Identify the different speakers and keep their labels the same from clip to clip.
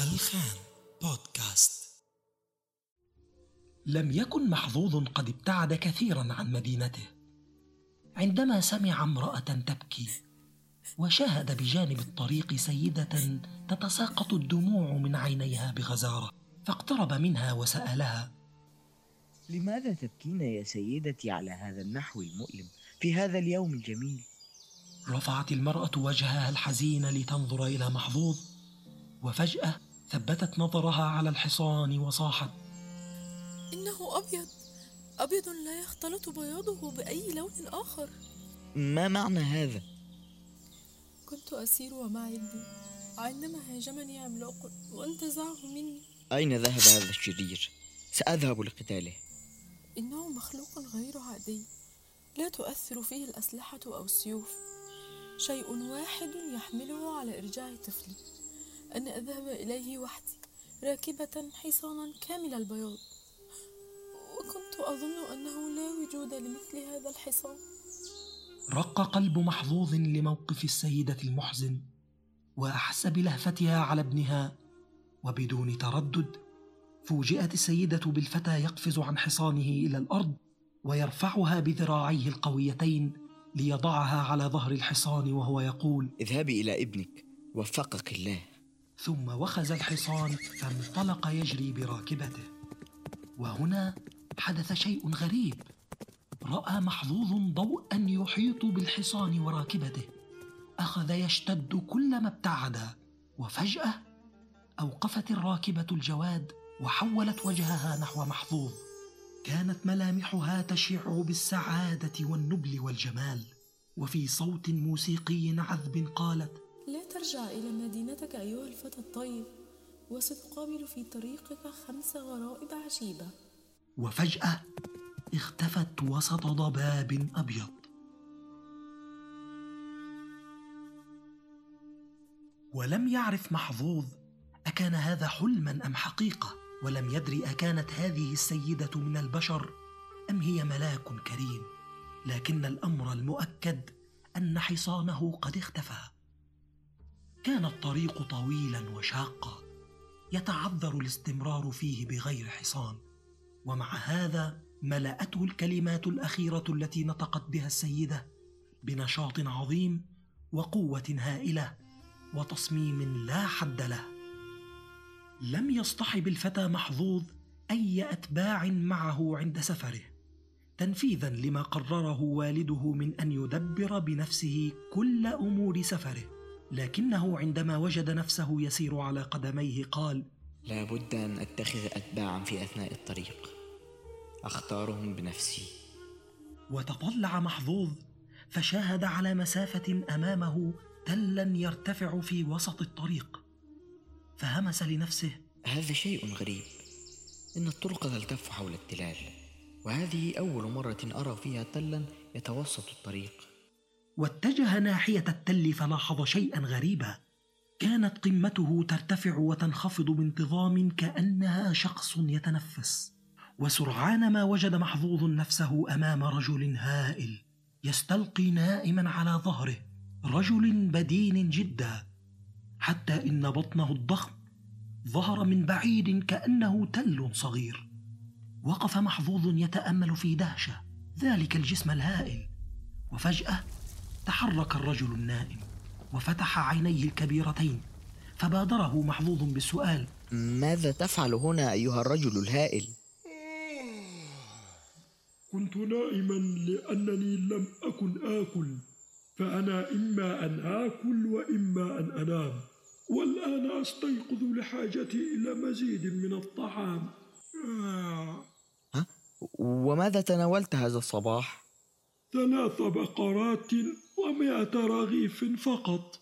Speaker 1: الخان بودكاست.
Speaker 2: لم يكن محظوظ قد ابتعد كثيرا عن مدينته. عندما سمع امرأة تبكي وشاهد بجانب الطريق سيدة تتساقط الدموع من عينيها بغزارة فاقترب منها وسألها
Speaker 3: لماذا تبكين يا سيدتي على هذا النحو المؤلم في هذا اليوم الجميل؟
Speaker 2: رفعت المرأة وجهها الحزين لتنظر إلى محظوظ وفجأة ثبتت نظرها على الحصان وصاحت.
Speaker 4: إنه أبيض. أبيض لا يختلط بياضه بأي لون آخر.
Speaker 3: ما معنى هذا؟
Speaker 4: كنت أسير ومعي ابني عندما هاجمني عملاق وانتزعه مني.
Speaker 3: أين ذهب هذا الشرير؟ سأذهب لقتاله.
Speaker 4: إنه مخلوق غير عادي. لا تؤثر فيه الأسلحة أو السيوف. شيء واحد يحمله على إرجاع طفلي. أن أذهب إليه وحدي راكبة حصانا كامل البياض. وكنت أظن أنه لا وجود لمثل هذا الحصان.
Speaker 2: رق قلب محظوظ لموقف السيدة المحزن واحس بلهفتها على ابنها. وبدون تردد فوجئت السيدة بالفتى يقفز عن حصانه إلى الأرض ويرفعها بذراعيه القويتين ليضعها على ظهر الحصان وهو يقول
Speaker 3: اذهبي إلى ابنك وفقك الله.
Speaker 2: ثم وخز الحصان فانطلق يجري براكبته. وهنا حدث شيء غريب. رأى محظوظ ضوءا يحيط بالحصان وراكبته. أخذ يشتد كلما ابتعد وفجأة أوقفت الراكبة الجواد وحولت وجهها نحو محظوظ. كانت ملامحها تشع بالسعادة والنبل والجمال. وفي صوت موسيقي عذب قالت
Speaker 4: لا ترجع إلى مدينتك أيها الفتى الطيب وستقابل في طريقك خمس غرائب عجيبة.
Speaker 2: وفجأة اختفت وسط ضباب أبيض. ولم يعرف محظوظ أكان هذا حلما أم حقيقة ولم يدري أكانت هذه السيدة من البشر أم هي ملاك كريم. لكن الأمر المؤكد أن حصانه قد اختفى. كان الطريق طويلا وشاقا يتعذر الاستمرار فيه بغير حصان. ومع هذا ملأته الكلمات الأخيرة التي نطقت بها السيدة بنشاط عظيم وقوة هائلة وتصميم لا حد له. لم يصطحب الفتى محظوظ أي أتباع معه عند سفره تنفيذا لما قرره والده من أن يدبر بنفسه كل أمور سفره. لكنه عندما وجد نفسه يسير على قدميه قال
Speaker 3: لا بد أن أتخذ اتباعا في أثناء الطريق. أختارهم بنفسي.
Speaker 2: وتطلع محظوظ فشاهد على مسافة أمامه تلا يرتفع في وسط الطريق. فهمس لنفسه
Speaker 3: هذا شيء غريب. إن الطرق تلتف حول التلال. وهذه أول مرة أرى فيها تلا يتوسط الطريق.
Speaker 2: واتجه ناحية التل فلاحظ شيئا غريبا. كانت قمته ترتفع وتنخفض بانتظام كأنها شخص يتنفس. وسرعان ما وجد محظوظ نفسه أمام رجل هائل يستلقي نائما على ظهره. رجل بدين جدا. حتى إن بطنه الضخم ظهر من بعيد كأنه تل صغير. وقف محظوظ يتأمل في دهشة. ذلك الجسم الهائل. وفجأة تحرك الرجل النائم وفتح عينيه الكبيرتين فبادره محظوظ بالسؤال.
Speaker 3: ماذا تفعل هنا أيها الرجل الهائل؟
Speaker 5: كنت نائما لأنني لم أكن آكل فأنا إما أن آكل وإما أن أنام. والآن أستيقظ لحاجتي إلى مزيد من الطعام. آه.
Speaker 3: ها؟ وماذا تناولت هذا الصباح؟
Speaker 5: ثلاث بقرات ومائة رغيف فقط.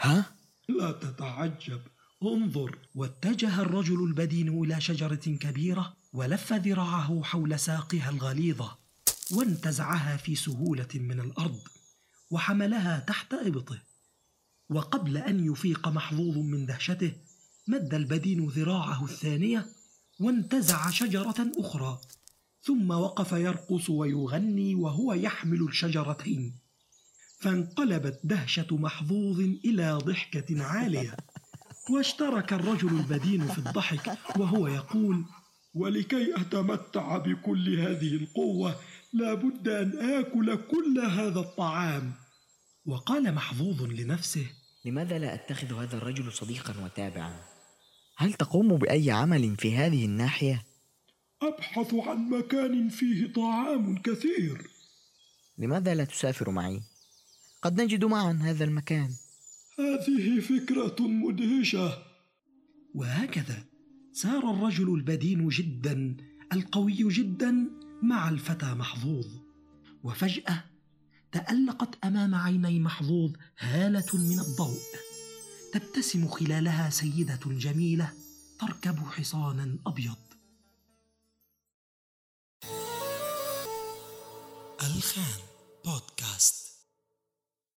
Speaker 3: ها؟
Speaker 5: لا تتعجب. انظر.
Speaker 2: واتجه الرجل البدين إلى شجرة كبيرة ولف ذراعه حول ساقها الغليظة وانتزعها في سهولة من الأرض وحملها تحت إبطه. وقبل أن يفيق محظوظ من دهشته مد البدين ذراعه الثانية وانتزع شجرة أخرى ثم وقف يرقص ويغني وهو يحمل الشجرتين. فانقلبت دهشة محظوظ إلى ضحكة عالية واشترك الرجل البدين في الضحك وهو يقول
Speaker 5: ولكي أتمتع بكل هذه القوة لابد أن آكل كل هذا الطعام
Speaker 2: وقال محظوظ لنفسه
Speaker 3: لماذا لا أتخذ هذا الرجل صديقا وتابعا؟ هل تقوم بأي عمل في هذه الناحية؟
Speaker 5: أبحث عن مكان فيه طعام كثير
Speaker 3: لماذا لا تسافر معي؟ قد نجد معا هذا المكان.
Speaker 5: هذه فكرة مدهشة.
Speaker 2: وهكذا سار الرجل البدين جدا القوي جدا مع الفتى محظوظ. وفجأة تألقت أمام عيني محظوظ هالة من الضوء. تبتسم خلالها سيدة جميلة تركب حصانا أبيض.
Speaker 1: الخان بودكاست.